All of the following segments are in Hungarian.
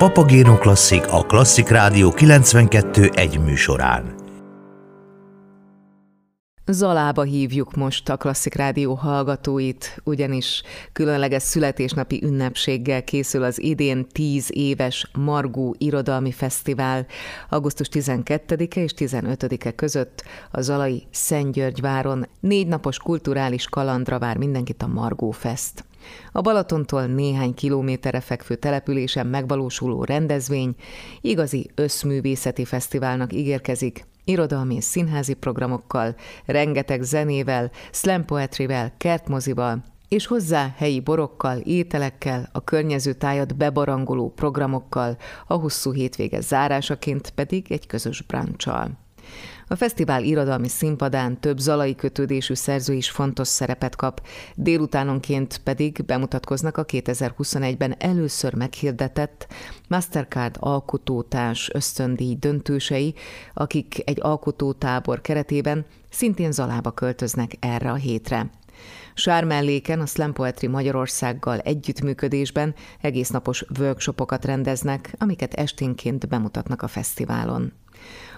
Papagéno Klasszik a Klasszik Rádió 92 egy műsorán. Zalába hívjuk most a Klasszik Rádió hallgatóit, ugyanis különleges születésnapi ünnepséggel készül az idén 10 éves Margó Irodalmi Fesztivál augusztus 12-e és 15-e között a Zalai Szentgyörgyváron. Négy napos kulturális kalandra vár mindenkit a Margó Fest. A Balatontól néhány kilométerre fekvő településen megvalósuló rendezvény igazi összművészeti fesztiválnak ígérkezik, irodalmi és színházi programokkal, rengeteg zenével, slam poetryvel, kertmozival, és hozzá helyi borokkal, ételekkel, a környező tájat bebarangoló programokkal, a hosszú hétvége zárásaként pedig egy közös bráncsal. A fesztivál irodalmi színpadán több zalai kötődésű szerző is fontos szerepet kap, délutánonként pedig bemutatkoznak a 2021-ben először meghirdetett Mastercard alkotótárs ösztöndíj döntősei, akik egy alkotótábor keretében szintén Zalába költöznek erre a hétre. Sármelléken a Slam Poetry Magyarországgal együttműködésben egésznapos workshopokat rendeznek, amiket esténként bemutatnak a fesztiválon.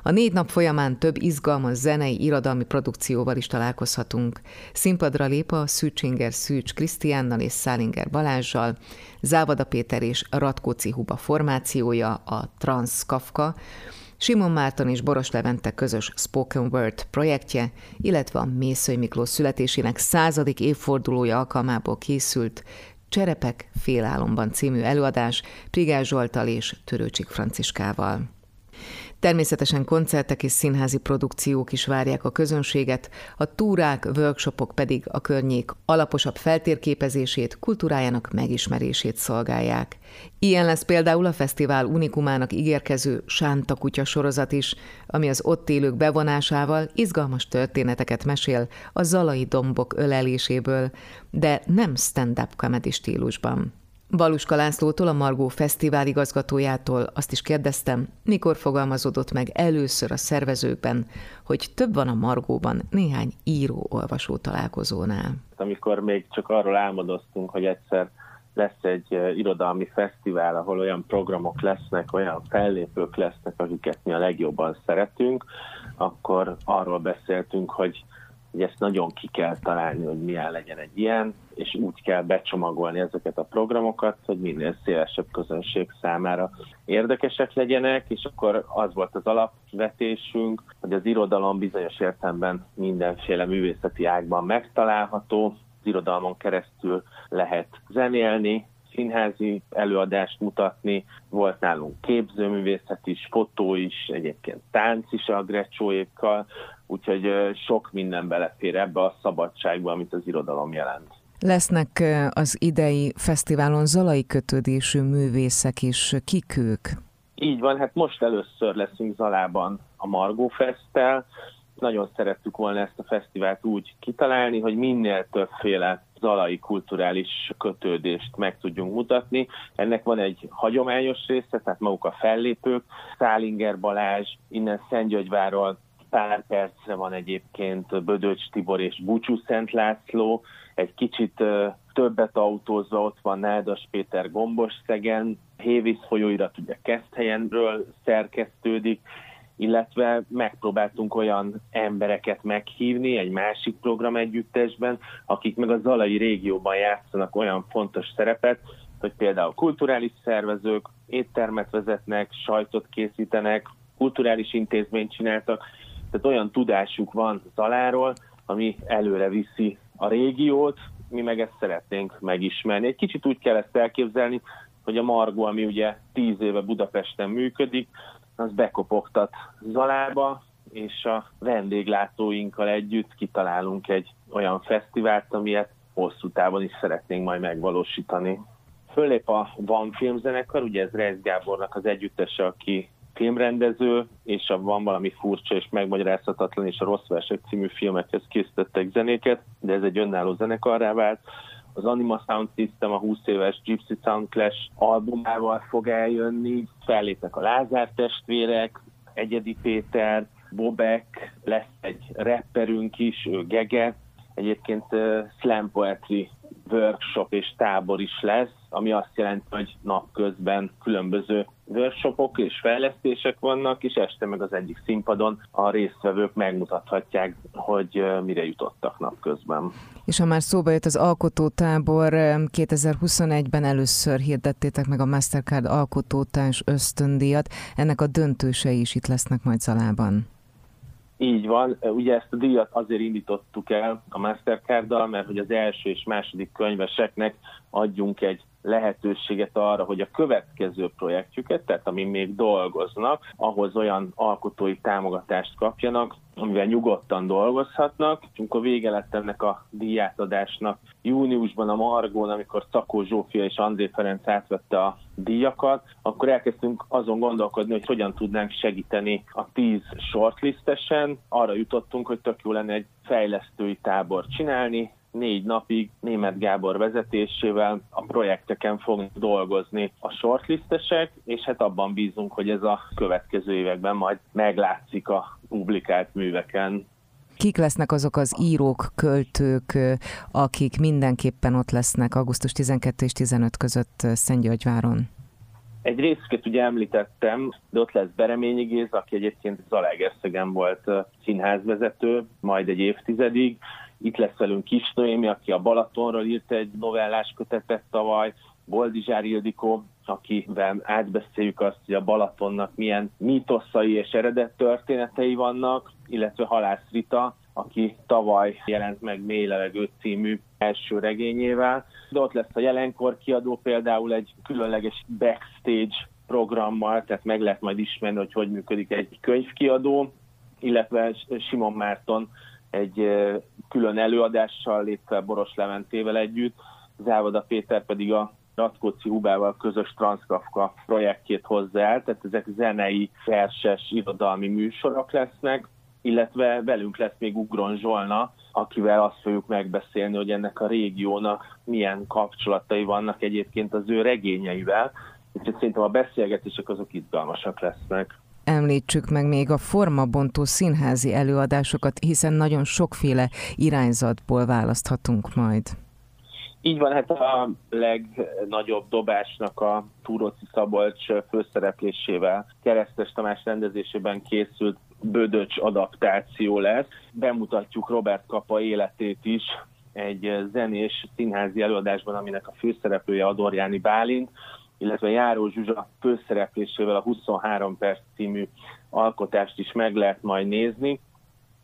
A négy nap folyamán több izgalmas zenei, irodalmi produkcióval is találkozhatunk. Színpadra lép a Szűcsinger Szűcs Krisztiánnal és Szálinger Balázsjal, Závada Péter és Ratkóci Huba formációja, a Trans Kafka, Simon Márton és Boros Levente közös Spoken Word projektje, illetve a Mészői Miklós születésének századik évfordulója alkalmából készült Cserepek félálomban című előadás Prigás Zsoltal és Törőcsik Franciskával. Természetesen koncertek és színházi produkciók is várják a közönséget, a túrák, workshopok pedig a környék alaposabb feltérképezését, kultúrájának megismerését szolgálják. Ilyen lesz például a fesztivál unikumának ígérkező Sánta kutya sorozat is, ami az ott élők bevonásával izgalmas történeteket mesél a zalai dombok öleléséből, de nem stand-up comedy stílusban. Baluska Lászlótól, a Margó Fesztivál igazgatójától azt is kérdeztem, mikor fogalmazódott meg először a szervezőkben, hogy több van a Margóban néhány író-olvasó találkozónál. Amikor még csak arról álmodoztunk, hogy egyszer lesz egy irodalmi fesztivál, ahol olyan programok lesznek, olyan fellépők lesznek, akiket mi a legjobban szeretünk, akkor arról beszéltünk, hogy hogy ezt nagyon ki kell találni, hogy milyen legyen egy ilyen, és úgy kell becsomagolni ezeket a programokat, hogy minél szélesebb közönség számára érdekesek legyenek, és akkor az volt az alapvetésünk, hogy az irodalom bizonyos értelemben mindenféle művészeti ágban megtalálható, az irodalmon keresztül lehet zenélni, színházi előadást mutatni, volt nálunk képzőművészet is, fotó is, egyébként tánc is a Grecsóékkal, úgyhogy sok minden belefér ebbe a szabadságba, amit az irodalom jelent. Lesznek az idei fesztiválon zalai kötődésű művészek is. Kik ők? Így van, hát most először leszünk Zalában a Margó Fesztel. Nagyon szerettük volna ezt a fesztivált úgy kitalálni, hogy minél többféle zalai kulturális kötődést meg tudjunk mutatni. Ennek van egy hagyományos része, tehát maguk a fellépők, Szálinger Balázs, innen Szentgyörgyváról pár percre van egyébként Bödöcs Tibor és Bucsú Szent László, egy kicsit többet autózva ott van Nádas Péter Gombos Szegen, Hévíz folyóirat ugye Keszthelyenről szerkesztődik, illetve megpróbáltunk olyan embereket meghívni egy másik program együttesben, akik meg a Zalai régióban játszanak olyan fontos szerepet, hogy például kulturális szervezők éttermet vezetnek, sajtot készítenek, kulturális intézményt csináltak, tehát olyan tudásuk van Zaláról, ami előre viszi a régiót, mi meg ezt szeretnénk megismerni. Egy kicsit úgy kell ezt elképzelni, hogy a Margó, ami ugye tíz éve Budapesten működik, az bekopogtat Zalába, és a vendéglátóinkkal együtt kitalálunk egy olyan fesztivált, amilyet hosszú távon is szeretnénk majd megvalósítani. Fölép a Van filmzenekar, ugye ez Reis Gábornak az együttese, aki filmrendező, és a Van valami furcsa és megmagyarázhatatlan, és a Rossz Versek című filmekhez készítettek zenéket, de ez egy önálló zenekarrá vált. Az Anima Sound System a 20 éves Gypsy Sound Clash albumával fog eljönni, fellépnek a Lázár testvérek, Egyedi Péter, Bobek, lesz egy rapperünk is, ő Gege, egyébként uh, slam poetry workshop és tábor is lesz, ami azt jelenti, hogy napközben különböző workshopok és fejlesztések vannak, és este meg az egyik színpadon a résztvevők megmutathatják, hogy mire jutottak napközben. És ha már szóba jött az alkotótábor, 2021-ben először hirdettétek meg a Mastercard alkotótárs ösztöndíjat, ennek a döntősei is itt lesznek majd Zalában. Így van, ugye ezt a díjat azért indítottuk el a Mastercard-dal, mert hogy az első és második könyveseknek adjunk egy lehetőséget arra, hogy a következő projektjüket, tehát amin még dolgoznak, ahhoz olyan alkotói támogatást kapjanak, amivel nyugodtan dolgozhatnak. Amikor vége lett ennek a díjátadásnak, júniusban a Margón, amikor Szakó Zsófia és André Ferenc átvette a díjakat, akkor elkezdtünk azon gondolkodni, hogy hogyan tudnánk segíteni a tíz shortlistesen. Arra jutottunk, hogy tök jó lenne egy fejlesztői tábor csinálni, négy napig német Gábor vezetésével a projekteken fognak dolgozni a shortlistesek, és hát abban bízunk, hogy ez a következő években majd meglátszik a publikált műveken. Kik lesznek azok az írók, költők, akik mindenképpen ott lesznek augusztus 12 és 15 között Szentgyörgyváron? Egy részüket ugye említettem, de ott lesz Bereményi Géza, aki egyébként Zalaegerszegen volt színházvezető, majd egy évtizedig, itt lesz velünk Kis Noémi, aki a Balatonról írt egy novellás kötetet tavaly, Boldizsár Ildikó, akivel átbeszéljük azt, hogy a Balatonnak milyen mítoszai és eredet történetei vannak, illetve Halász Rita, aki tavaly jelent meg Mély Levegő című első regényével. De ott lesz a jelenkor kiadó például egy különleges backstage programmal, tehát meg lehet majd ismerni, hogy hogy működik egy könyvkiadó, illetve Simon Márton egy külön előadással lép fel Boros Leventével együtt, Závada Péter pedig a Ratkóci Hubával közös Transzkafka projektjét hozzá el, tehát ezek zenei, verses, irodalmi műsorok lesznek, illetve velünk lesz még Ugron Zsolna, akivel azt fogjuk megbeszélni, hogy ennek a régiónak milyen kapcsolatai vannak egyébként az ő regényeivel, úgyhogy szerintem a beszélgetések azok izgalmasak lesznek. Említsük meg még a formabontó színházi előadásokat, hiszen nagyon sokféle irányzatból választhatunk majd. Így van, hát a legnagyobb dobásnak a Túróci Szabolcs főszereplésével Keresztes Tamás rendezésében készült Bödöcs adaptáció lesz. Bemutatjuk Robert Kapa életét is egy zenés színházi előadásban, aminek a főszereplője Adorjáni Bálint, illetve Járó Zsuzsa főszereplésével a 23 perc című alkotást is meg lehet majd nézni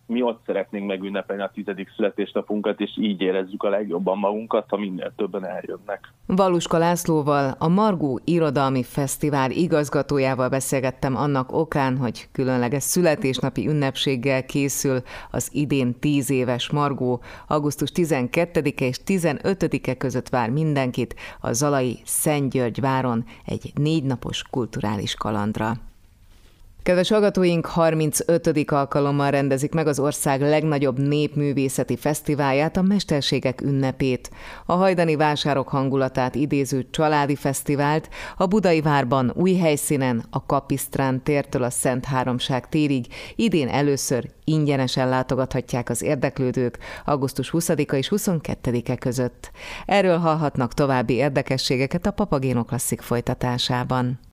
mi ott szeretnénk megünnepelni a tizedik születésnapunkat, és így érezzük a legjobban magunkat, ha minél többen eljönnek. Valuska Lászlóval, a Margó Irodalmi Fesztivál igazgatójával beszélgettem annak okán, hogy különleges születésnapi ünnepséggel készül az idén 10 éves Margó. Augusztus 12-e és 15-e között vár mindenkit a Zalai Szent György váron egy négy napos kulturális kalandra. Kedves hallgatóink, 35. alkalommal rendezik meg az ország legnagyobb népművészeti fesztiválját, a Mesterségek ünnepét. A hajdani vásárok hangulatát idéző családi fesztivált a Budai Várban új helyszínen, a Kapisztrán tértől a Szent Háromság térig idén először ingyenesen látogathatják az érdeklődők augusztus 20-a és 22-e között. Erről hallhatnak további érdekességeket a Papagéno Klasszik folytatásában.